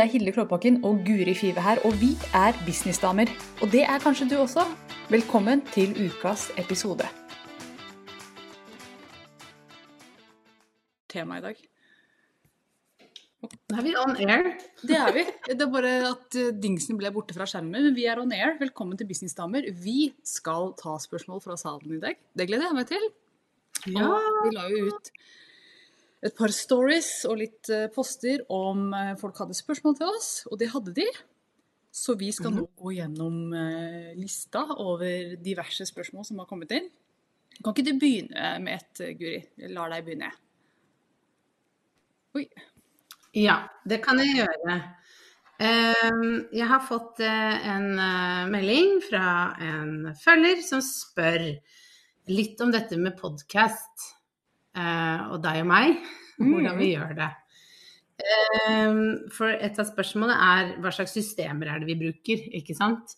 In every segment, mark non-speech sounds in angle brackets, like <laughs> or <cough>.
Det er Hilde Klåbakken og Guri Five her, og vi er businessdamer. Og det er kanskje du også. Velkommen til ukas episode. Tema i dag. Da er vi on air. Det er vi. Det er bare at eh, dingsen ble borte fra skjermen. Men vi er on air. Velkommen til Businessdamer. Vi skal ta spørsmål fra salen i dag. Det gleder jeg meg til. Ja. Og vi la jo ut et par stories og litt eh, poster om eh, folk hadde spørsmål til oss, og det hadde de. Så vi skal nå gå gjennom eh, lista over diverse spørsmål som har kommet inn. Kan ikke du begynne med et, Guri? Jeg lar deg begynne. Oi. Ja, det kan jeg gjøre. Ehm, Jeg har fått en melding fra en følger som spør litt om dette med podkast. Og deg og meg, <laughs> hvordan vi gjør det. For et av spørsmålene er hva slags systemer er det vi bruker, ikke sant?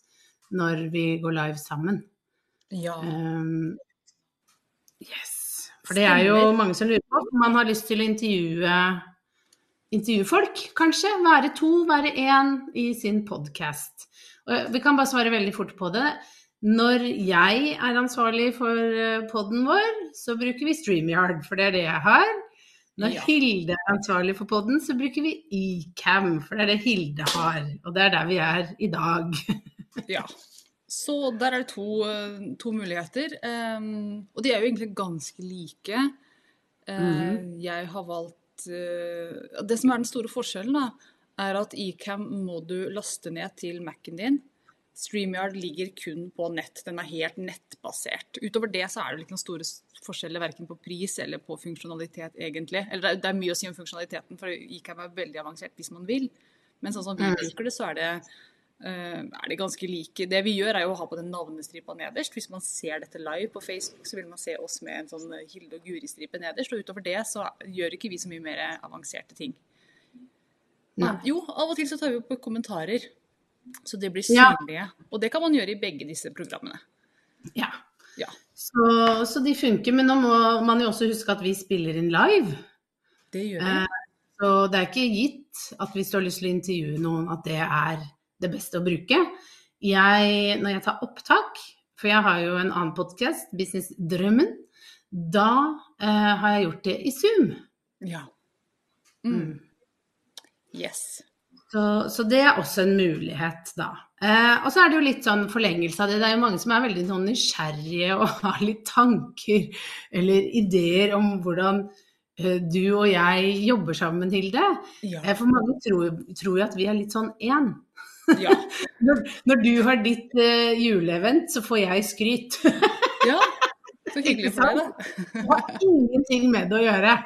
Når vi går live sammen. Ja. Um, yes. For det er jo mange som lurer på om man har lyst til å intervjue, intervjue folk, kanskje. Være to, være én i sin podkast. Vi kan bare svare veldig fort på det. Når jeg er ansvarlig for poden vår, så bruker vi StreamYard, for det er det jeg har. Når Ja. Hilde er ansvarlig for poden, så bruker vi Ecam, for det er det Hilde har. Og det er der vi er i dag. <laughs> Ja. Så der er det to, eh, to muligheter. Um, og de er jo egentlig ganske like. Eh, Jeg har valgt uh, Det som er den store forskjellen, da, er at Ecam må du laste ned til Mac-en din. StreamYard ligger kun på nett. Den er helt nettbasert. Utover det så er det ikke noen store forskjeller verken på pris eller på funksjonalitet, egentlig. Eller det er, mye å si om funksjonaliteten, for ICAM er veldig avansert hvis man vil. Men sånn som vi bruker det, så er det, eh, er det ganske like. Det vi gjør, er jo å ha på den navnestripa nederst. Hvis man ser dette live på Facebook, så vil man se oss med en sånn eh, Hilde og Guri-stripe nederst. Og utover det så gjør ikke vi så mye mer avanserte ting. Nei. Jo, av og til så tar vi opp kommentarer. Så de blir Ja. Og det kan man gjøre i begge disse programmene. Ja. Ja. Så, så de funker, men nå må man jo også huske at vi spiller inn live. Det gjør vi. Eh, Så det er ikke gitt at hvis du har lyst til å intervjue noen, at det er det beste å bruke. Jeg, når jeg tar opptak, for jeg har jo en annen podkast, Business Drømmen, da eh, har jeg gjort det i Zoom. Ja. Mm. Yes. Så, så det er også en mulighet, da. Eh, og så er det jo litt sånn forlengelse av det. Det er jo mange som er veldig sånn nysgjerrige og <laughs> har litt tanker eller ideer om hvordan eh, du og jeg jobber sammen, Hilde. Ja. Eh, for mange tror, tror jo at vi er litt sånn én. ja. <laughs> Når, når du har ditt eh, juleevent, så får jeg skryt. ja. Så <laughs> hyggelig for deg, da. Det har ingenting med det å gjøre.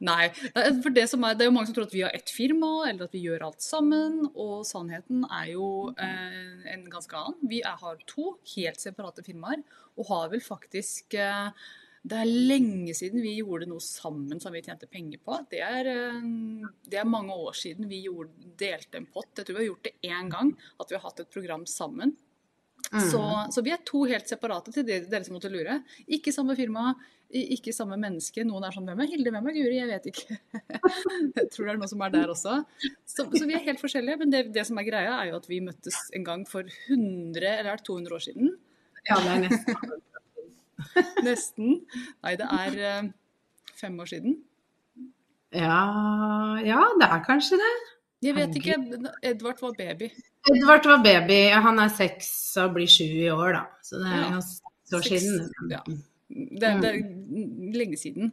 Nei. Nei, For det, er, det er jo mange som tror at vi har ett firma, eller at vi gjør alt sammen. Og sannheten er jo eh, en ganske annen. Vi er, har to helt separate firmaer, og har vel faktisk eh, Det er lenge siden vi gjorde noe sammen som vi tjente penger på. Det er, eh, det er mange år siden vi gjorde, delte en pott. Jeg tror vi har gjort det én gang, at vi har hatt et program sammen. Så, så vi er to helt separate til dere, dere som måtte lure. Ikke samme firma, ikke samme menneske. Noen er sånn Hvem er Hilde, hvem er Guri? Jeg vet ikke. <laughs> Jeg tror det er noen som er der også. Så, så vi er helt forskjellige. Men det, det som er greia, er jo at vi møttes en gang for 100 eller er 200 år siden. Ja, det er nesten. <laughs> Nesten. Nei, det er eh, fem år siden. Ja, ja, det er kanskje det. Jeg vet ikke. Edvard var baby. Edvard var baby, han er seks og blir sju i år, da. Så det er Ja. seks år siden. ja. Det, det er lenge siden.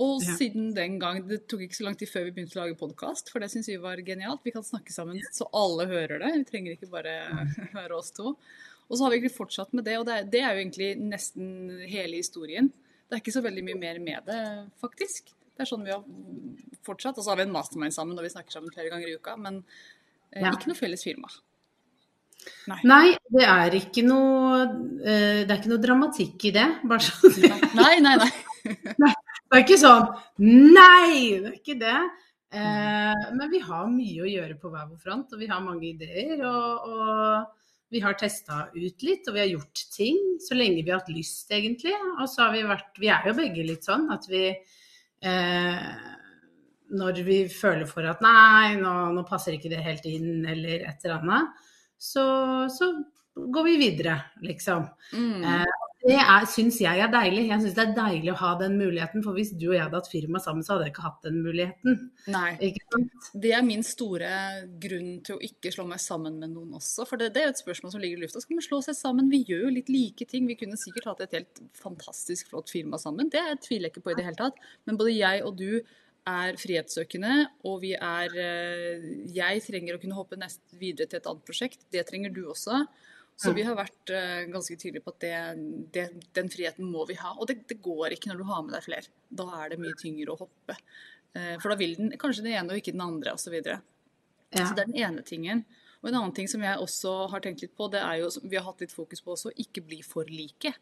Og Ja. siden den gang Det tok ikke så lang tid før vi begynte å lage podkast, for det syns vi var genialt. Vi kan snakke sammen så alle hører det. Vi trenger ikke bare <laughs> være oss to. Og så har vi egentlig fortsatt med det, og det er, det er jo egentlig nesten hele historien. Det er ikke så veldig mye mer med det, faktisk. Det er sånn vi har fortsatt. Og så har vi en mastermind sammen, og vi snakker sammen flere ganger i uka. Men Ja. ikke noe felles firma. Nei. Nei, det er ikke noe eh, Det er ikke noe dramatikk i det. Bare sånn. Nei, nei, <laughs> nei. Det er ikke sånn Nei! Det er ikke det. Eh, men vi har mye å gjøre på hver vår front, og vi har mange ideer. Og, og vi har testa ut litt, og vi har gjort ting så lenge vi har hatt lyst, egentlig. Og så har vi vært Vi er jo begge litt sånn at vi eh, når vi føler for at nei, nå, nå, passer ikke det helt inn, eller et eller annet, så, så går vi videre, liksom. Mm. Eh, det syns jeg er deilig. Jeg syns det er deilig å ha den muligheten. For hvis du og jeg hadde hatt firma sammen, så hadde jeg ikke hatt den muligheten. Nei. Det er min store grunn til å ikke slå meg sammen med noen også. For det, det er et spørsmål som ligger i lufta. Skal vi slå seg sammen? Vi gjør jo litt like ting. Vi kunne sikkert hatt et helt fantastisk flott firma sammen. Det tviler jeg ikke på i det hele tatt. Men både jeg og du er frihetssøkende, og vi er eh, Jeg trenger å kunne hoppe nest videre til et annet prosjekt. Det trenger du også. Så vi har vært uh, ganske tydelige på at det, det, den friheten må vi ha. Og det, det, går ikke når du har med deg flere. Da er det mye tyngre å hoppe. Uh, for da vil den kanskje den ene og ikke den andre, osv. Så, videre. ja. så det er den ene tingen. Og en annen ting som jeg også har tenkt litt på, det er jo, vi har hatt litt fokus på også, ikke bli for like.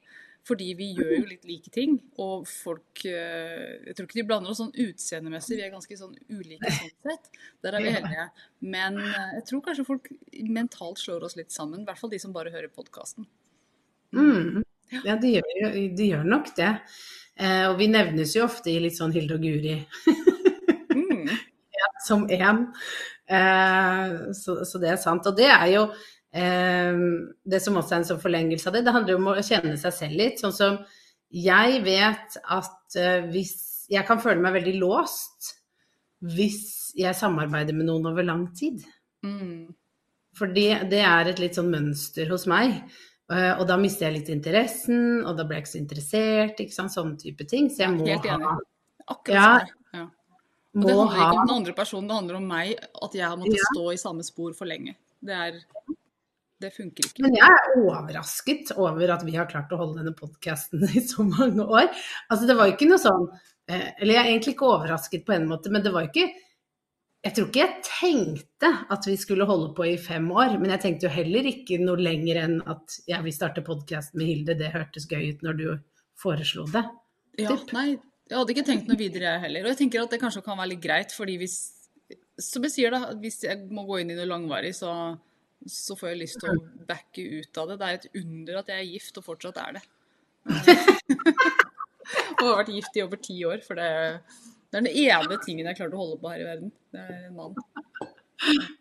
Fordi vi gjør jo litt like ting, og folk eh, Jeg tror ikke de blander oss sånn utseendemessig, vi er ganske sånn ulike sånn sett. Der er vi heldige. Men eh, jeg tror kanskje folk mentalt slår oss litt sammen, i hvert fall de som bare hører podkasten. Mm. Ja, de gjør, de gjør, nok det. Eh, og vi nevnes jo ofte i litt sånn Hilde og Guri mm. <laughs> ja, som én. Eh, så, så det er sant. Og det er jo det som også er en sånn forlengelse av det, det handler om å kjenne seg selv litt. Sånn som jeg vet at eh, hvis Jeg kan føle meg veldig låst hvis jeg samarbeider med noen over lang tid. Mm. For det er et litt sånn mønster hos meg. Eh, og da mister jeg litt interessen, og da blir jeg ikke så interessert, ikke sant. Sånne type ting. Så jeg må Helt enig. ha Akkurat ja, ja. Og det handler ikke om den andre personen, det handler om meg. At jeg har måttet ja. stå i samme spor for lenge. Det er det funker ikke. Men jeg er overrasket over at vi har klart å holde denne podkasten i så mange år. Altså det var jo ikke noe sånn eh, Eller jeg er egentlig ikke overrasket på en måte, men det var ikke Jeg tror ikke jeg tenkte at vi skulle holde på i fem år, men jeg tenkte jo heller ikke noe lenger enn at jeg vil starte podkast med Hilde. Det hørtes gøy ut når du foreslo det. Ja, nei, jeg hadde ikke tenkt noe videre jeg heller. Og jeg tenker at det kanskje kan være litt greit, fordi hvis Som jeg sier, da, hvis jeg må gå inn i noe langvarig, så så får jeg lyst til å backe ut av det. Det er et under at jeg er gift, og fortsatt er det. <laughs> og har vært gift i over ti år, for det, det, er den ene tingen jeg klarte å holde på her i verden. Det er en mann.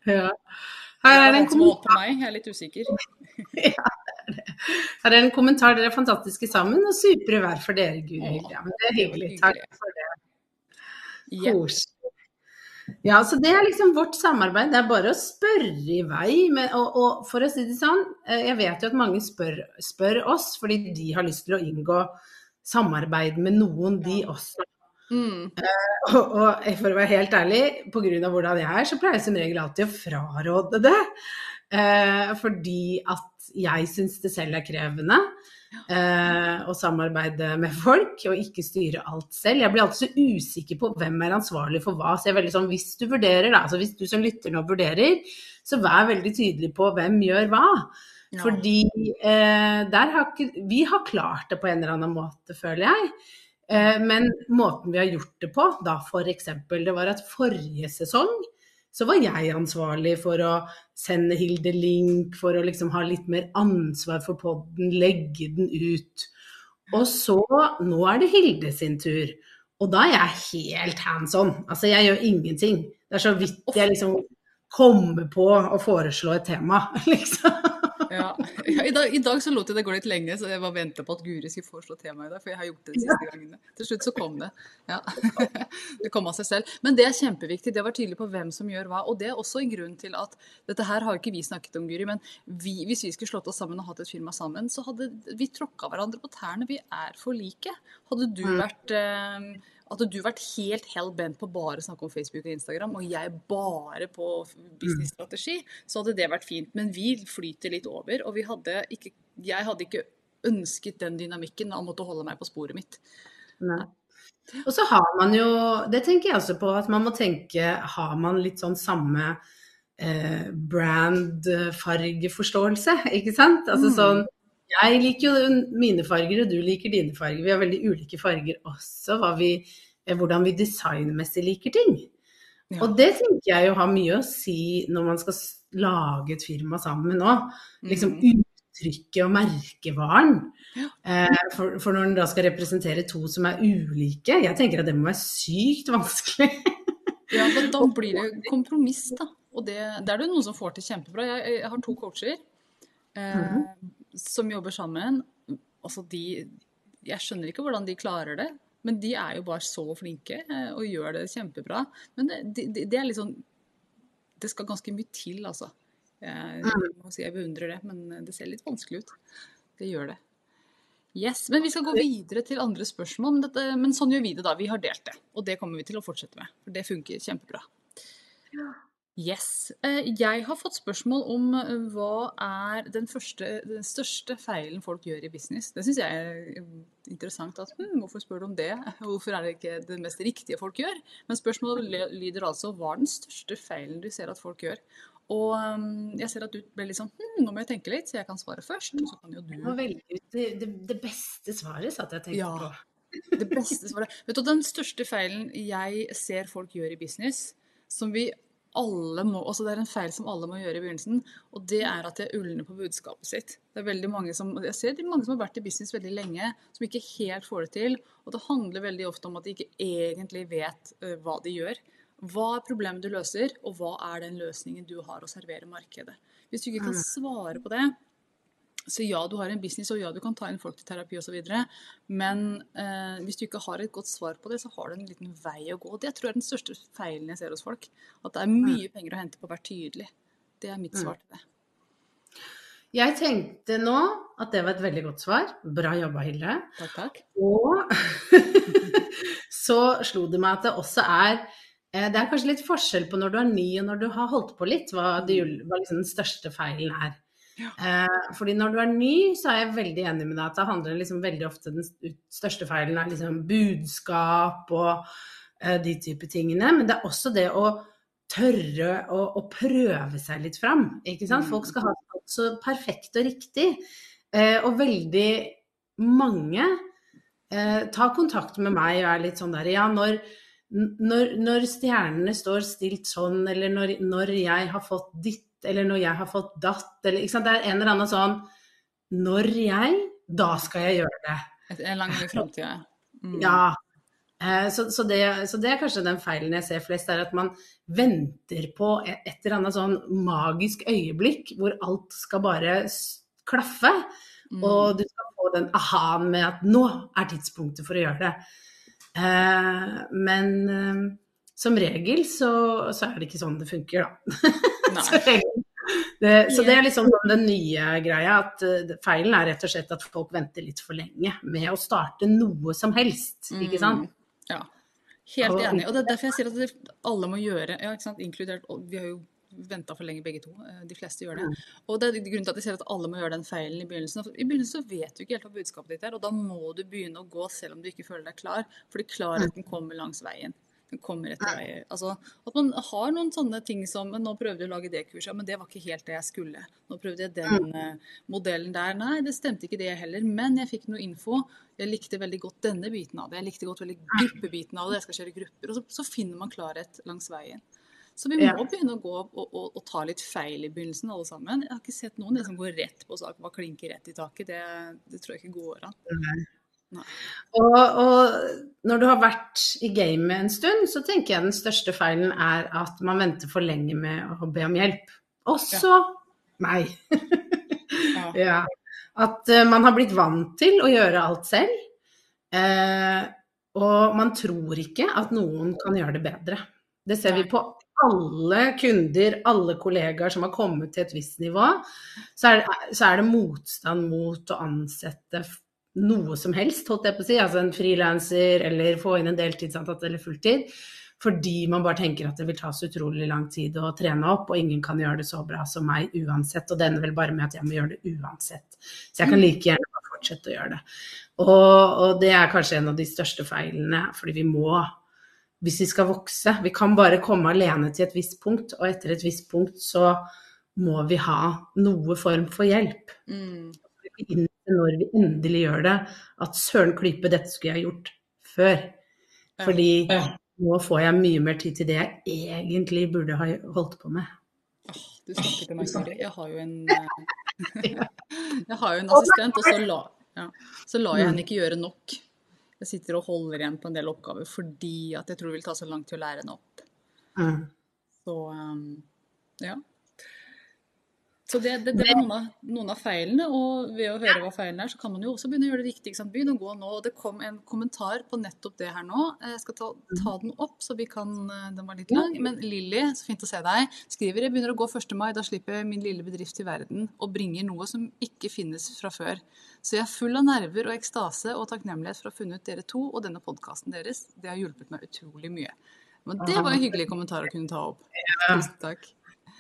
Ja. Her er det en kommentar. Jeg er litt usikker. <laughs> ja, det er. Her er en kommentar. Dere er fantastiske sammen, og supre hver for dere, Guri. Ja, men det er hyggelig. Takk for det. Koselig. Ja, så det er liksom vårt samarbeid. Det er bare å spørre i vei. Med, og, og, for å si det sånn, eh, jeg vet jo at mange spør, spør, oss fordi de har lyst til å inngå samarbeid med noen, de også. Mm. Uh, og, og, for å være helt ærlig, pga. hvordan jeg er, så pleier jeg som regel alltid å fraråde det. Uh, fordi at jeg syns det selv er krevende. Eh, og samarbeide med folk, og ikke styre alt selv. Jeg blir alltid så usikker på hvem er ansvarlig for hva. Så jeg er veldig sånn, hvis du vurderer, da, altså hvis du som lytter nå vurderer, så vær veldig tydelig på hvem gjør hva. Ja. Fordi eh, der har ikke Vi har klart det på en eller annen måte, føler jeg. Eh, men måten vi har gjort det på, da f.eks. det var at forrige sesong så var jeg ansvarlig for å sende Hilde link, for å liksom ha litt mer ansvar for podden, legge den ut. Og så, nå er det Hilde sin tur. Og da er jeg helt hands on. Altså, jeg gjør ingenting. Det er så vidt jeg liksom kommer på å foreslå et tema, <laughs> liksom. Ja. ja i, dag, i, dag, så lot jeg det gå litt lenge, så jeg bare venta på at Guri skulle foreslå temaet i dag. For jeg har gjort det de siste gangene. Til slutt så kom det. Ja. <laughs> Det kom av seg selv. Men det er kjempeviktig. Det var tydelig på hvem som gjør hva. Og det er også en grunn til at Dette her har ikke vi snakket om, Guri, men vi, hvis vi skulle slått oss sammen og hatt et firma sammen, så hadde vi tråkka hverandre på tærne. Vi er for like. Hadde du mm. vært eh, hadde du vært helt hell bent på bare å snakke om Facebook og Instagram, og jeg bare på businessstrategi, så hadde det vært fint. Men vi flyter litt over, og hadde ikke, jeg hadde ikke ønsket den dynamikken og måtte holde meg på sporet mitt. Nei. Og så har man jo, det tenker jeg også på, at man må tenke Har man litt sånn samme eh, brand-fargeforståelse, ikke sant? Altså mm. sånn jeg liker jo mine farger, og du liker dine farger. Vi har veldig ulike farger også, vi, eh, hvordan vi designmessig liker ting. Ja. Og det tenker jeg jo har mye å si når man skal lage et firma sammen nå. Liksom mm. uttrykket og merkevaren. Ja. Eh, for, for, når en da skal representere to som er ulike, jeg tenker at det må være sykt vanskelig. <laughs> Ja, men da blir det kompromiss, da. Og det, det er det noen som får til kjempebra. Jeg, jeg har to coacher eh, Mhm. Som jobber sammen. Altså de Jeg skjønner ikke hvordan de klarer det, men de er jo bare så flinke eh, og gjør det kjempebra. Men det, det, det er litt sånn Det skal ganske mye til, altså. Jeg, jeg må si jeg beundrer det, men det ser litt vanskelig ut. Det gjør det. Yes, Men vi skal gå videre til andre spørsmål. Men, dette, men sånn gjør vi det, da. Vi har delt det. Og det kommer vi til å fortsette med. For det funker kjempebra. Yes. Eh, Jeg har fått spørsmål om eh, hva er den, første, den største feilen folk gjør i business. Det syns jeg er interessant. at hm, Hvorfor spør du om det? <laughs> Hvorfor er det ikke det mest riktige folk gjør? Men spørsmålet lyder altså hva er den største feilen du ser at folk gjør? Og jeg ser at du ble litt sånn hm, nå må jeg tenke litt, så jeg kan svare først. Og så kan jo du Jeg må velge ut det, det, det beste svaret, satt jeg og tenkte Ja. på. Det beste svaret. Vet du, Den største feilen jeg ser folk gjør i business, som vi alle må, altså det er en feil som alle må gjøre i begynnelsen, og det er at de er ulne på budskapet sitt. Det er veldig mange som, Jeg ser det er mange som har vært i business veldig lenge, som ikke helt får det til. Og det handler veldig ofte om at de ikke egentlig vet uh, hva de gjør. Hva er problemet du løser, og hva er den løsningen du har å servere markedet? Hvis du ikke kan svare på det, så ja, du har en business, og ja, du kan ta inn folk til terapi osv. Men eh, hvis du ikke har et godt svar på det, så har du en liten vei å gå. Det tror jeg er den største feilen jeg ser hos folk. At det er mye penger å hente på å være tydelig. Det er mitt svar til det. Jeg tenkte nå at det var et veldig godt svar. Bra jobba, Hilde. Takk, takk. Og <laughs> så slo det meg at det også er eh, Det er kanskje litt forskjell på når du er ny og når du har holdt på litt, hva, det, hva liksom den største feilen er. Ja. Eh, fordi når du er ny, så er jeg veldig enig med deg at det handler liksom veldig ofte Den største feilen er liksom budskap og eh, de type tingene. Men det er også det å tørre å, å prøve seg litt fram. Mm. Folk skal ha det så perfekt og riktig. Eh, og veldig mange tar kontakt med meg og er litt sånn der Ja, når, når, når stjernene står stilt sånn, eller når, når jeg har fått ditt, eller når jeg har fått datt, eller ikke sant. Det er en eller annen sånn Når jeg, da skal jeg gjøre det. Et- En lang gang i framtida. Mm. Ja. Eh, Så, så, det, så det er kanskje den feilen jeg ser flest, er at man venter på et, et eller annet sånn magisk øyeblikk hvor alt skal bare klaffe. Mm. Og du skal få den aha-en med at nå er tidspunktet for å gjøre det. Eh, men eh, som regel så, så er det ikke sånn det funker, da. <laughs> <laughs> Det, så det er liksom sånn den nye greia, at eh, feilen er rett og slett at folk venter litt for lenge med å starte noe som helst, ikke sant? Mm. Ja. Helt enig. Og det er derfor jeg sier at alle må gjøre ja, ikke sant? Inkludert Vi har jo venta for lenge begge to. Eh, De fleste gjør det. Og det er grunnen til at jeg sier at alle må gjøre den feilen i begynnelsen. For I begynnelsen så vet du ikke helt hva budskapet ditt er, og da må du begynne å gå selv om du ikke føler deg klar. Fordi klarheten kommer langs veien. Kommer etter deg. Altså, at man har noen sånne ting som 'Nå prøvde jeg å lage det kurset, men det var ikke helt det jeg skulle'. 'Nå prøvde jeg den eh, modellen der'. Nei, det stemte ikke det heller. Men jeg fikk noe info. Jeg likte veldig godt denne biten av det. Jeg likte godt veldig gruppebiten av det. Jeg skal kjøre grupper. Og så, så finner man klarhet langs veien. Så vi må begynne å gå og, og, og ta litt feil i begynnelsen, alle sammen. Jeg har ikke sett noen det som går rett på sak, bare klinker rett i taket. Det, det tror jeg ikke går an. Og, og når du har vært i gamet en stund, så tenker jeg den største feilen er at man venter for lenge med å be om hjelp. Også meg. Ja. <laughs> Ja. At uh, man har blitt vant til å gjøre alt selv. Uh, og man tror ikke at noen kan gjøre det bedre. Det ser vi på alle kunder, alle kollegaer som har kommet til et visst nivå. Så er, det, så er det motstand mot å ansette noe som helst, holdt jeg på å si. Altså en frilanser eller få inn en deltidsansatt eller fulltid. Fordi man bare tenker at det vil ta så utrolig lang tid å trene opp, og ingen kan gjøre det så bra som meg uansett. Og det ender vel bare med at jeg må gjøre det uansett. Så jeg kan like gjerne bare fortsette å gjøre det. Og, og det er kanskje en av de største feilene, fordi vi må, hvis vi skal vokse Vi kan bare komme alene til et visst punkt, og etter et visst punkt så må vi ha noe form for hjelp. Mm. Vi når vi endelig gjør det, at søren klype, dette skulle jeg gjort før. Fordi nå får jeg mye mer tid til det jeg egentlig burde ha holdt på med. Du snakker til meg, Siri. Jeg har jo en <laughs> eh, <laughs> Jeg har jo en assistent, og så la, ja, så lar jeg henne ikke gjøre nok. Jeg sitter og holder igjen på en del oppgaver fordi at jeg tror det vil ta så lang tid å lære henne opp. Mm. Så um, ja. Så det, det, det var noen av, noen av, feilene, og ved å høre hva feilene er, så kan man jo også begynne å gjøre det riktig. Begynne å gå nå. og Det kom en kommentar på nettopp det her nå. Jeg skal ta, ta den opp, så vi kan eh, Den var litt lang. Men Lilly, så fint å se deg, skriver jeg begynner å gå 1. mai. Da slipper jeg min lille bedrift til verden og bringer noe som ikke finnes fra før. Så jeg er full av nerver og ekstase og takknemlighet for å ha funnet dere to og denne podkasten deres. Det har hjulpet meg utrolig mye. Men det var en hyggelig kommentar å kunne ta opp. Tusen takk.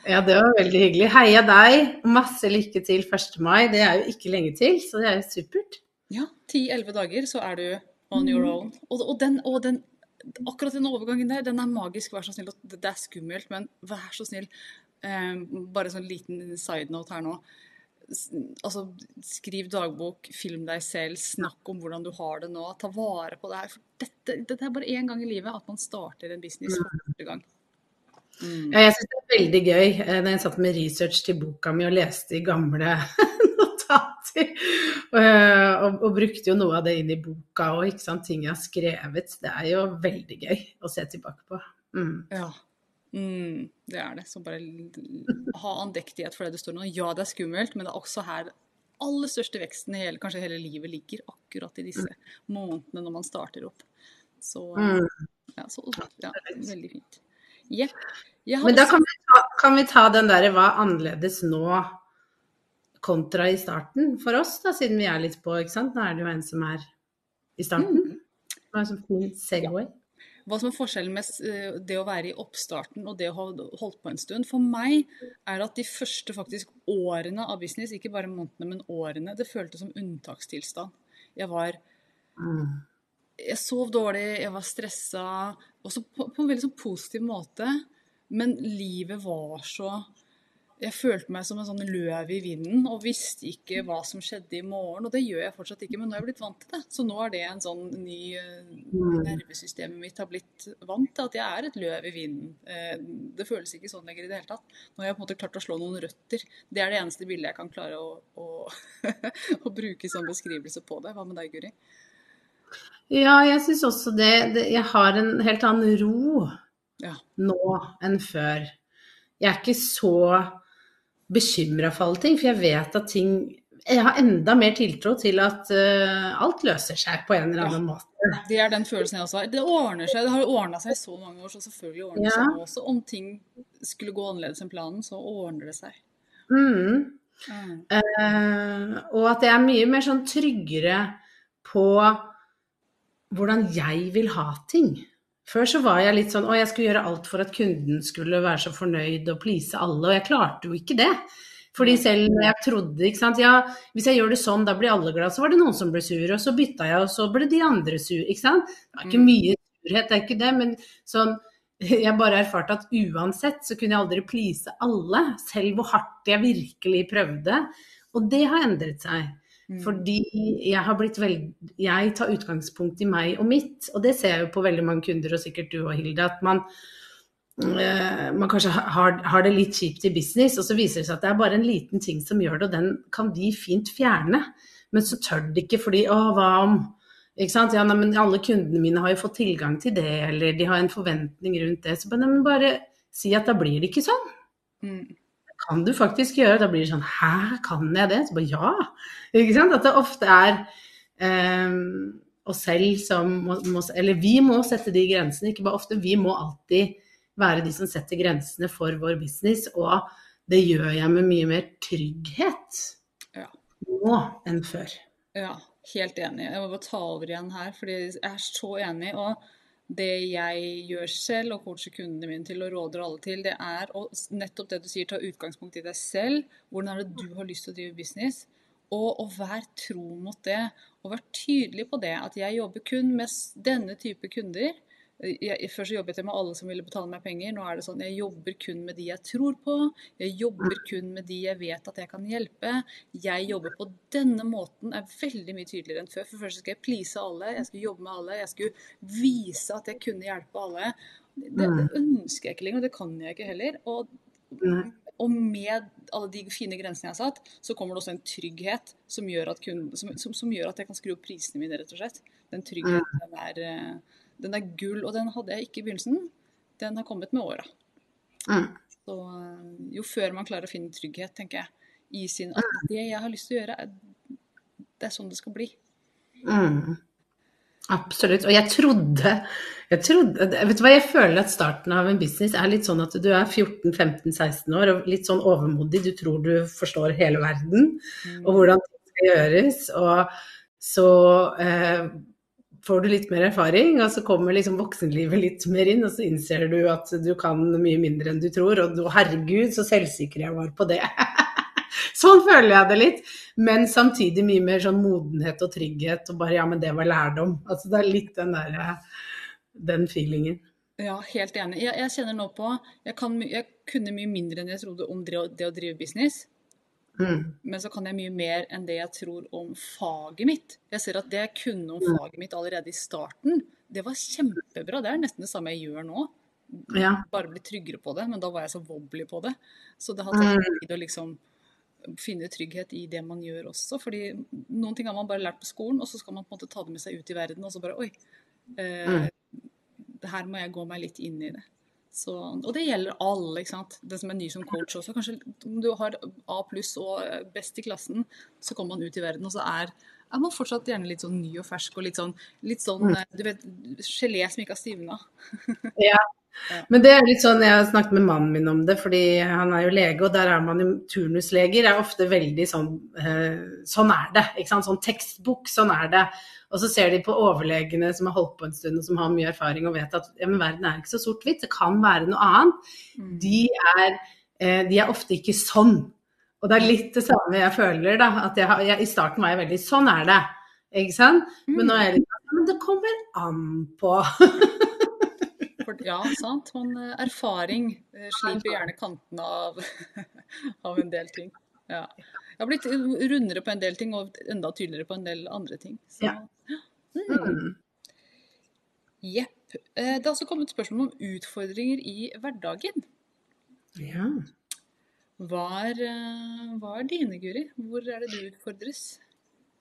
Ja, det var veldig hyggelig. Heia deg. Masse lykke til 1. mai. Det er jo ikke lenge til, så det er jo supert. Ja, 10-11 dager, så er du on your own. Og, og, den, og den, akkurat den overgangen der, den er magisk. Vær så snill. Det er skummelt, men vær så snill. Eh, bare sånn liten side note her nå. Altså, skriv dagbok, film deg selv, snakk om hvordan du har det nå. Ta vare på det her. For dette, dette er bare én gang i livet at man starter en business for første gang. Mm. Jeg syns det veldig gøy da eh, jeg satt med research til boka mi og leste i gamle <laughs> notater. Og, og, og, brukte jo noe av det inn i boka og ting jeg har skrevet. Det er jo veldig gøy å se tilbake på. Mm. Ja. Mm, det er det. Så bare ha andektighet for det det står nå. Ja, det er skummelt, men det er også her aller største veksten i hele, kanskje hele livet ligger akkurat i disse månedene når man starter opp. Så, mm. ja, så ja, veldig fint. Jepp. Men da kan vi, ta, kan vi ta den derre hva er annerledes nå kontra i starten for oss, da, siden vi er litt på, ikke sant. Nå er det jo en som er i starten. Mm. Det er en sånn fin segway. Ja. Hva som er forskjellen med eh, det å være i oppstarten og det å ha holdt på en stund, for meg er at de første faktisk årene av business, ikke bare månedene, men årene, det føltes som unntakstilstand. Jeg var mm. Jeg sov dårlig, jeg var stressa, også på, på en veldig sånn positiv måte. Men livet var så Jeg følte meg som en sånn løv i vinden og visste ikke hva som skjedde i morgen. Og det gjør jeg fortsatt ikke, men nå er jeg blitt vant til det. Så nå er det en sånn ny mm. Nervesystemet mitt har blitt vant til at jeg er et løv i vinden. Eh, det føles ikke sånn lenger i det hele tatt. Nå har jeg på en måte klart å slå noen røtter. Det er det eneste bildet jeg kan klare å, å, <laughs> å bruke som beskrivelse på det. Hva med deg, Guri? Ja, jeg syns også det, det, Jeg har en helt annen ro ja. nå enn før. Jeg er ikke så bekymra for alle ting, for jeg vet at ting Jeg har enda mer tiltro til at uh, alt løser seg på en eller annen ja, måte. Det er den følelsen jeg også har. Det ordner seg. Det har ordna seg i så mange år, så selvfølgelig ordner det ja. seg også. Om ting skulle gå annerledes enn planen, så ordner det seg. Mm. Mm. Uh, og at jeg er mye mer sånn tryggere på hvordan jeg vil ha ting. Før så var jeg litt sånn å, jeg skulle gjøre alt for at kunden skulle være så fornøyd og please alle, og jeg klarte jo ikke det. Fordi selv når jeg trodde ikke sant, ja, hvis jeg gjør det sånn, da blir alle glad, så var det noen som ble sure, og så bytta jeg, og så ble de andre sure. ikke sant. Det er ikke mm. mye surhet, det er ikke det, men sånn <laughs> jeg bare erfarte at uansett så kunne jeg aldri please alle, selv hvor hardt jeg virkelig prøvde. Og det har endret seg. Mm. Fordi jeg har blitt veldig Jeg tar utgangspunkt i meg og mitt, og det ser jeg jo på veldig mange kunder, og sikkert du og Hilde, at man, uh, man kanskje har, har, det litt kjipt i business, og så viser det seg at det er bare en liten ting som gjør det, og den kan vi fint fjerne. Men så tør de ikke fordi Å, hva om ikke sant? Ja, nei, men alle kundene mine har jo fått tilgang til det, eller de har en forventning rundt det. Så bare, bare si at da blir det ikke sånn. Mm kan du faktisk gjøre. Da blir det sånn Hæ, kan jeg det? Så bare ja. Ikke sant? At det ofte er um, oss selv som må, må, Eller vi må sette de grensene, ikke bare ofte. Vi må alltid være de som setter grensene for vår business. Og det gjør jeg med mye mer trygghet ja. nå enn før. Ja, helt enig. Jeg må bare ta over igjen her, fordi jeg er så enig. og det jeg gjør selv og coacher kundene mine til og råder alle til, det er å, nettopp det du sier, ta utgangspunkt i deg selv. Hvordan er det du har lyst til å drive business? Og, og vær tro mot det. Og vær tydelig på det. At jeg jobber kun med denne type kunder jeg, Før så jobbet jeg med alle som ville betale meg penger. Nå er det sånn jeg jobber kun med de jeg tror på. Jeg jobber kun med de jeg vet at jeg kan hjelpe. Jeg jobber på denne måten er veldig mye tydeligere enn før. For først skal jeg please alle, jeg skal jobbe med alle, jeg skulle vise at jeg kunne hjelpe alle. Det, det mm. ønsker jeg ikke lenger, og det kan jeg ikke heller. Og, og med alle de fine grensene jeg har satt, så kommer det også en trygghet som gjør at, kunden, som, som, som gjør at jeg kan skru opp prisene mine, rett og slett. Den tryggheten den er eh, den er gull, og den hadde jeg ikke i begynnelsen. den har kommet med åra. Mm. Så eh, jo før man klarer å finne trygghet, tenker jeg, i sin At det jeg har lyst til å gjøre, er, det er sånn det skal bli. Mm. Absolutt. Og jeg trodde, jeg trodde Vet du hva, jeg føler at starten av en business er litt sånn at du er 14-15-16 år og litt sånn overmodig. Du tror du forstår hele verden og hvordan det skal gjøres. Og så eh, får du litt mer erfaring, og så kommer liksom voksenlivet litt mer inn, og så innser du at du kan mye mindre enn du tror. Og du, herregud, så selvsikker jeg var på det. <laughs> sånn føler jeg det litt. Men samtidig mye mer sånn modenhet og trygghet, og bare ja, men det var lærdom. Altså det er litt den derre den feelingen. Ja, helt enig. Jeg, jeg kjenner nå på jeg, kan, jeg kunne mye mindre enn jeg trodde om det, å- det å drive business. Mm. Men så kan jeg mye mer enn det jeg tror om faget mitt. Jeg ser at det jeg kunne om faget mitt allerede i starten, det var kjempebra. Det er nesten det samme jeg gjør nå. Ja. Bare bli tryggere på det. Men da var jeg så wobbly på det. Så det har tatt tid å liksom finne trygghet i det man gjør også. Fordi noen ting har man bare lært på skolen, og så skal man på en måte ta det med seg ut i verden. Og så bare Oi, eh, her må jeg gå meg litt inn i det. Så, og det gjelder alle, ikke sant. Den som er ny som coach også. Kanskje om du har A pluss og er best i klassen, så kommer man ut i verden, og så er, er man fortsatt gjerne litt sånn ny og fersk og litt sånn, litt sånn eh, du vet, gelé som ikke har stivna. Ja. Men det er litt sånn, jeg har snakket med mannen min om det, fordi han er jo lege, og der er man jo turnusleger, er ofte veldig sånn eh, Sånn er det. ikke sant? Sånn tekstbok, sånn er det. Og så ser de på overlegene som har holdt på en stund og som har mye erfaring og vet at ja, men verden er ikke så sort-hvitt, det kan være noe annet. De er, eh, de er ofte ikke sånn. Og det er litt det samme jeg føler, da. At jeg, jeg, I starten var jeg veldig sånn er det. Ikke sant? Men nå er jeg litt sånn Men det kommer an på. <laughs> For, ja, sant. Man, eh, erfaring eh, sliper gjerne kantene av, <laughs> av en del ting. Ja. Jeg har blitt rundere på en del ting og enda tydeligere på en del andre ting. Så, Ja. Mm. Mm. Jepp. Eh, Det har også kommet spørsmål om utfordringer i hverdagen. Ja. Hva er, hva er dine, Guri? Hvor er det du utfordres?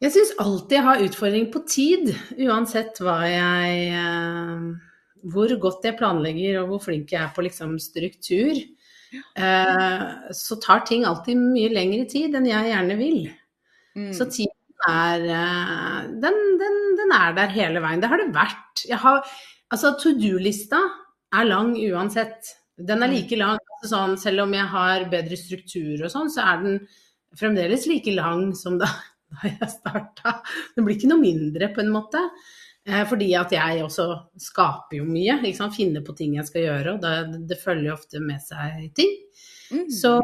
Jeg syns alltid jeg har utfordring på tid, uansett hva jeg Hvor godt jeg planlegger og hvor flink jeg er på liksom struktur. Eh, så tar ting alltid mye lengre tid enn jeg gjerne vil. Mm. Så tiden er eh, den, den, den er der hele veien. Det har det vært. Jeg har, altså to do-lista er lang uansett. Den er like lang. altså Sånn, selv om jeg har bedre struktur og sånn, så er den fremdeles like lang som da, <laughs> da jeg starta. Den blir ikke noe mindre, på en måte. Eh, fordi at jeg også skaper jo mye. Finner på ting jeg skal gjøre, og det, det følger ofte med seg ting. Mm. Så,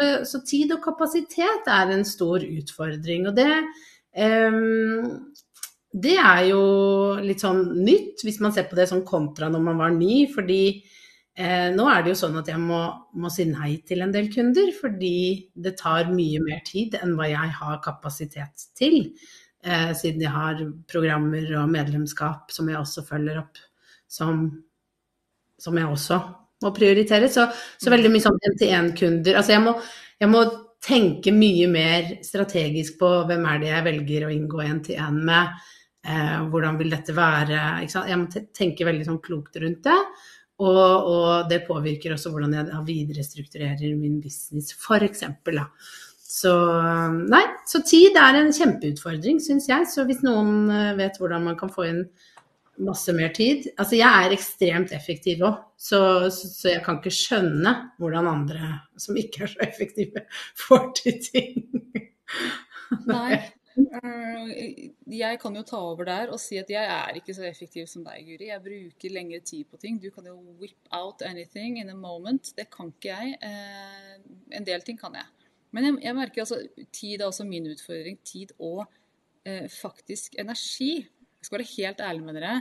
så- så tid og kapasitet er en stor utfordring. Og det, um, det er jo litt sånn nytt, hvis man ser på det sånn kontra når man var ny. Fordi eh, nå er det jo sånn at jeg må, må si nei til en del kunder, fordi det tar mye mer tid enn hva jeg har kapasitet til. Eh, siden jeg har programmer og medlemskap som jeg også følger opp, som, som jeg også må prioritere. Så, så veldig mye sånn NT1-kunder. Altså jeg må, jeg må tenke mye mer strategisk på hvem er det jeg velger å inngå NT1 med. Eh, hvordan vil dette være? Jeg må tenke veldig sånn klokt rundt det. Og, og det påvirker også hvordan jeg da viderestrukturerer min business, f.eks. Så nei, så tid er en kjempeutfordring, syns jeg. Så hvis noen eh, vet hvordan man kan få inn masse mer tid Altså jeg er ekstremt effektiv òg, så, så, så jeg kan ikke skjønne hvordan andre som ikke er så effektive, <laughs> får til ting. <laughs> Nei. Eh, Jeg kan jo ta over der og si at jeg er ikke så effektiv som deg, Guri. Jeg bruker lengre tid på ting. Du kan jo whip out anything in a moment. Det kan ikke jeg. Eh, En del ting kan jeg. Men jeg, jeg merker altså tid er også min utfordring. Tid og eh, faktisk energi. Jeg skal være helt ærlig med dere.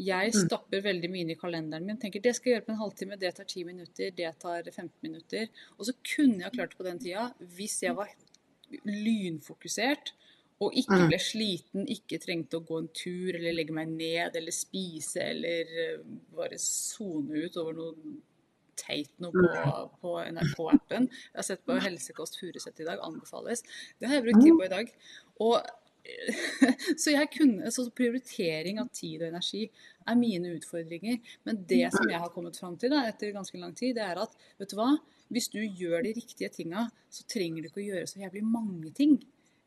Jeg stapper veldig mye inn i kalenderen min. Tenker det skal jeg gjøre på en halvtime, det tar 10 minutter, det tar 15 minutter. Og så kunne jeg klart det på den tida hvis jeg var lynfokusert og ikke Mm. ble sliten, ikke trengte å gå en tur eller legge meg ned eller spise eller eh, bare sone ut over noe teit noe på, på NRK-appen. Jeg har sett på Helsekost Furuset i dag, anbefales. Det har jeg brukt tid på i dag. Og <laughs> så kunne, så prioritering av tid og energi er mine utfordringer. Men det som jeg har kommet fram til da, etter ganske lang tid, det er at vet du hva, hvis du gjør de riktige tinga, så trenger du ikke å gjøre så jævlig mange ting.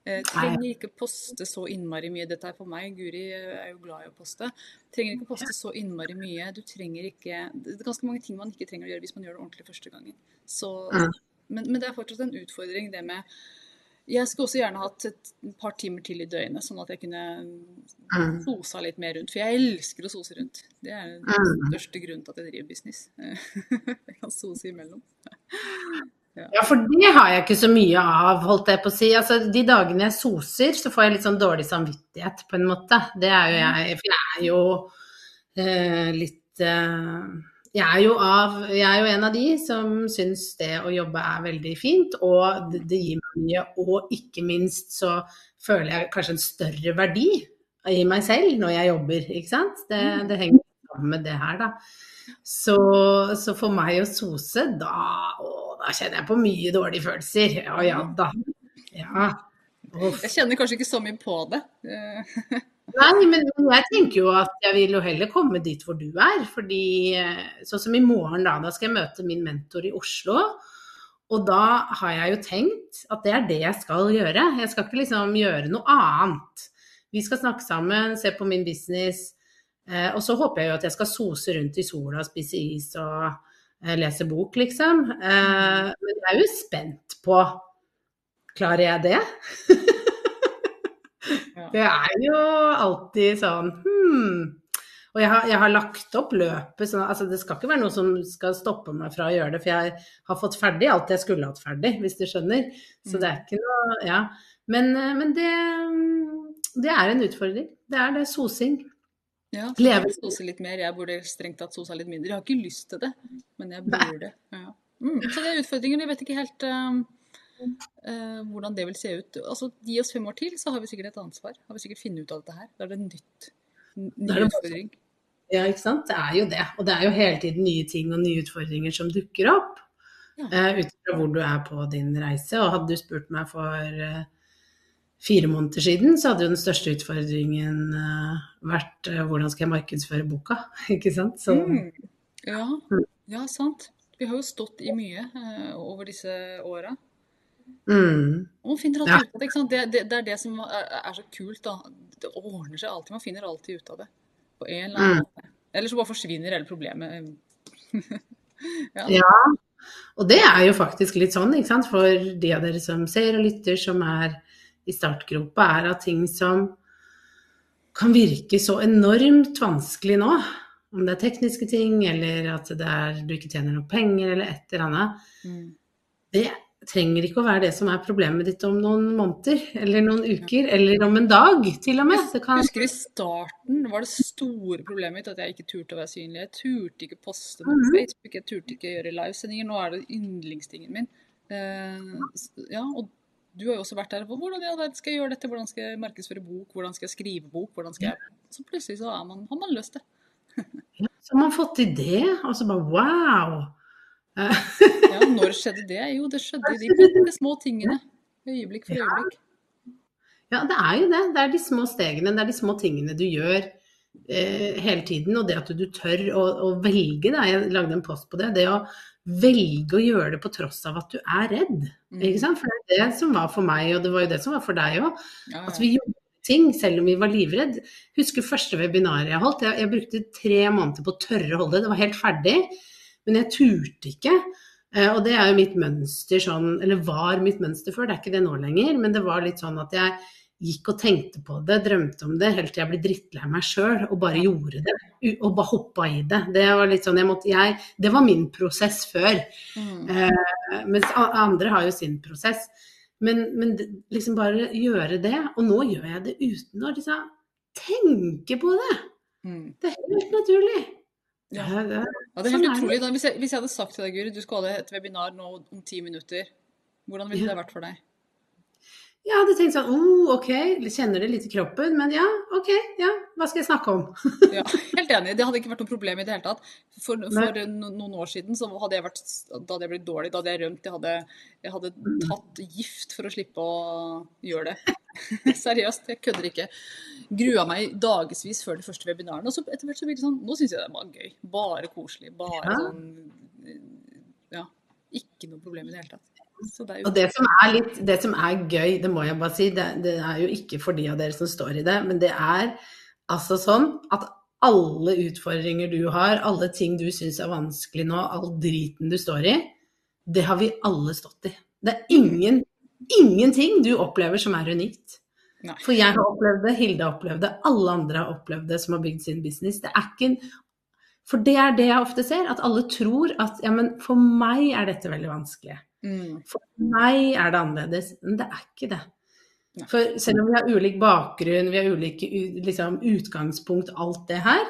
Eh, trenger ikke poste så innmari mye. Dette er for meg, Guri er jo glad i å poste. Trenger ikke poste så innmari mye. Du trenger ikke Det er ganske mange ting man ikke trenger å gjøre hvis man gjør det ordentlig første gangen. Så, men, men det er fortsatt en utfordring, det med jeg skulle også gjerne hatt et par timer til i døgnet, sånn at jeg kunne sosa litt mer rundt. For jeg elsker å sose rundt. Det er den største grunnen til at jeg driver business. <laughs> Jeg kan sose imellom. Ja, for det har jeg ikke så mye av, holdt jeg på å si. Altså, de dagene jeg soser, så får jeg litt sånn dårlig samvittighet, på en måte. Det er jo jeg, for jeg er jo eh, litt eh, jeg er, jo av, jeg er jo en av de som syns det å jobbe er veldig fint, og det, det gir meg mye. Og ikke minst så føler jeg kanskje en større verdi i meg selv når jeg jobber, ikke sant. Det, det henger sammen med det her, da. Så, så for meg å sose, da, å, da kjenner jeg på mye dårlige følelser. Ja ja da. Ja. Jeg kjenner kanskje ikke så mye på det. Eh, <laughs> Nei, men men jeg tenker jo at jeg vil jo heller komme dit hvor du er. Fordi eh, sånn som i morgen, da. Da skal jeg møte min mentor i Oslo. Og da har jeg jo tenkt at det er det jeg skal gjøre. Jeg skal ikke liksom gjøre noe annet. Vi skal snakke sammen, se på min business. Eh, og så håper jeg jo at jeg skal sose rundt i sola, spise is og eh, lese bok, liksom. Eh, men jeg er jo spent på Klarer jeg det? <laughs> Det er jo alltid sånn hmm. Og jeg har, jeg har lagt opp løpet så altså Det skal ikke være noe som skal stoppe meg fra å gjøre det, for jeg har fått ferdig alt jeg skulle hatt ferdig, hvis du skjønner. Så det er ikke noe Ja. Men, men det, det er en utfordring. Det er det. Sosing. Ja, så jeg burde sose litt mer. Jeg burde strengt tatt sosa litt mindre. Jeg har ikke lyst til det, men jeg burde. Ja. Mm, så det er utfordringen. Jeg vet ikke helt um, uh, hvordan det vil se ut. Altså, Gi oss fem år til, så har vi sikkert et ansvar. Har vi sikkert funnet ut av dette her. Da er det nytt. Ny utfordring. Ja, ikke sant. Det er jo det. Og det er jo hele tiden nye ting og nye utfordringer som dukker opp. Ja. Uh, ut fra hvor du er på din reise. Og hadde du spurt meg for eh, fire måneder siden, så hadde jo den største utfordringen eh, vært eh, hvordan skal jeg markedsføre boka, <laughs> ikke sant. Så Mm. Ja, ja, sant. Vi har jo stått i mye uh, over disse åra. mm, man finner Ja. alltid ut av det. ikke sant? Det, det, det er det som er, er så kult. da. Det ordner seg alltid. Man finner alltid ut av det. På en eller annen Mm. måte. Eller så bare forsvinner hele problemet. <laughs> ja. Ja. Og det er jo faktisk litt sånn, ikke sant, for de av dere som ser og lytter, som er i startgropa, er at ting som kan virke så enormt vanskelig nå, om det er tekniske ting, eller at det er, du ikke tjener noe penger, eller et eller annet, Mm. det trenger ikke å være det som er problemet ditt om noen måneder, eller noen uker, eller om en dag, til og med. Det kan, Husker i starten var det store problemet mitt at jeg ikke turte å være synlig. Jeg turte ikke poste på Mhm. Facebook, jeg turte ikke gjøre livesendinger. Nå er det yndlingstingen min. Uh, ja, og du har jo også vært der. Hvordan ja, skal jeg gjøre dette? Hvordan skal jeg markedsføre bok? Hvordan skal jeg skrive bok? Hvordan skal jeg... Så plutselig så er man, har man løst det. <laughs> så har man fått det, og så bare wow! <laughs> Ja, når skjedde det? Jo, det skjedde i de de små tingene. Øyeblikk for Ja. øyeblikk. Ja, det er jo det. Det er de små stegene, det er de små tingene du gjør eh, hele tiden. Og det at du tør å, å velge, da. jeg lagde en post på det, det å velge å gjøre det på tross av at du er redd. Mm. Ikke sant? For det er det som var for meg, og det var jo det som var for deg òg. Ja, At vi gjorde ting selv om vi var livredd. Husker første webinaret jeg holdt. Jeg, jeg brukte tre måneder på å tørre å holde det. Det var helt ferdig, men jeg turte ikke. Eh, Og det er jo mitt mønster sånn, eller var mitt mønster før, det er ikke det nå lenger, men det var litt sånn at jeg gikk og tenkte på det, drømte om det, helt til jeg ble drittlei meg sjøl og bare gjorde det. Og bare hoppa i det. Det var litt sånn, jeg måtte, jeg, det var min prosess før. Mm. Eh, mens andre har jo sin prosess. Men, men liksom bare gjøre det. Og nå gjør jeg det uten å liksom tenke på det. Mm. Det er helt naturlig. Ja. Det, det, Ja, det er helt sånn utrolig. Er hvis, jeg, hvis jeg hadde sagt til deg, Guri, du skal ha et webinar nå om ti minutter, hvordan ville det vært for deg? Jeg hadde tenkt sånn oh, ok, kjenner det litt i kroppen, men ja, ok, ja, hva skal jeg snakke om? ja, helt enig. Det hadde ikke vært noe problem i det hele tatt. For, for noen år siden så hadde jeg vært, da hadde jeg blitt dårlig, da hadde jeg rømt. Jeg hadde, jeg hadde tatt gift for å slippe å gjøre det. <laughs> Seriøst, jeg kødder ikke. Grua meg dagevis før de første webinarene. Og så etter hvert så blir det sånn Nå syns jeg det var gøy. Bare koselig. Bare ja. sånn Ja. Ikke noe problem i det hele tatt. Det og det som, er litt, det som er gøy, det må jeg bare si, det, det, er jo ikke for de av dere som står i det, men det er altså sånn at alle utfordringer du har, alle ting du syns er vanskelig nå, all driten du står i, det har vi alle stått i. Det er ingen, ingenting du opplever som er unikt. Nei. For jeg har opplevd det, Hilde har opplevd det, alle andre har opplevd det som har bygd sin business. Det er ikke For det er det jeg ofte ser, at alle tror at ja, men for meg er dette veldig vanskelig. Mm. For meg er det annerledes, men det er ikke det. For selv om vi har ulik bakgrunn, vi har ulike liksom, utgangspunkt, alt det her,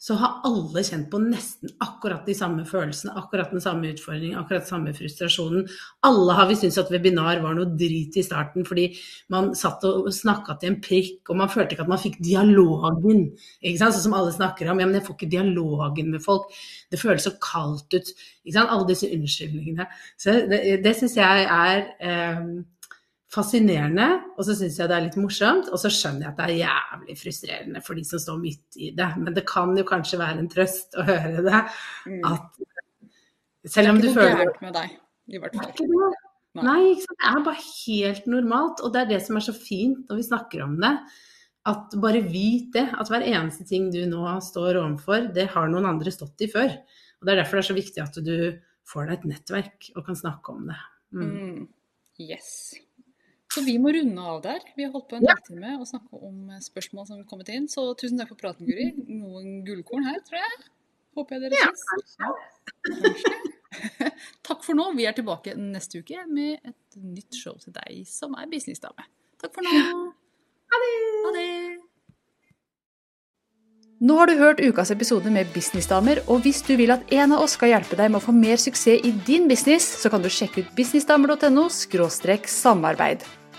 så har alle kjent på nesten akkurat de samme følelsene, akkurat den samme utfordringen, akkurat den samme frustrasjonen. Alle har vi syntes at webinar var noe drit i starten fordi man satt og snakka til en prikk, og man følte ikke at man fikk dialogen. Sånn som alle snakker om. Ja, men jeg får ikke dialogen med folk. Det føles så kaldt ut. Alle disse unnskyldningene. Så det, det syns jeg er eh, fascinerende, og så syns jeg det er litt morsomt. Og så skjønner jeg at det er jævlig frustrerende for de som står midt i det. Men det kan jo kanskje være en trøst å høre det. Mm. At selv om du føler Det er ikke noe gærent med deg, i hvert fall. Nei. Nei, ikke. Det er bare helt normalt. Og det er det som er så fint når vi snakker om det. At bare vit det. At hver eneste ting du nå står overfor, det har noen andre stått i før. Og det er derfor det er så viktig at du får deg et nettverk og kan snakke om det. Mm. Mm. Yes. Så vi må runde av der. Vi har holdt på en ja. halvtime og snakka om spørsmål som har kommet inn. Så tusen takk for praten, Guri. Noen gullkorn her, tror jeg. Håper jeg dere syns. Ja, <laughs> takk for nå. Vi er tilbake neste uke med et nytt show til deg som er businessdame. Takk for nå. Ha det. Ha det. Nå har du hørt ukas episode med Businessdamer, og hvis du vil at en av oss skal hjelpe deg med å få mer suksess i din business, så kan du sjekke ut businessdamer.no samarbeid.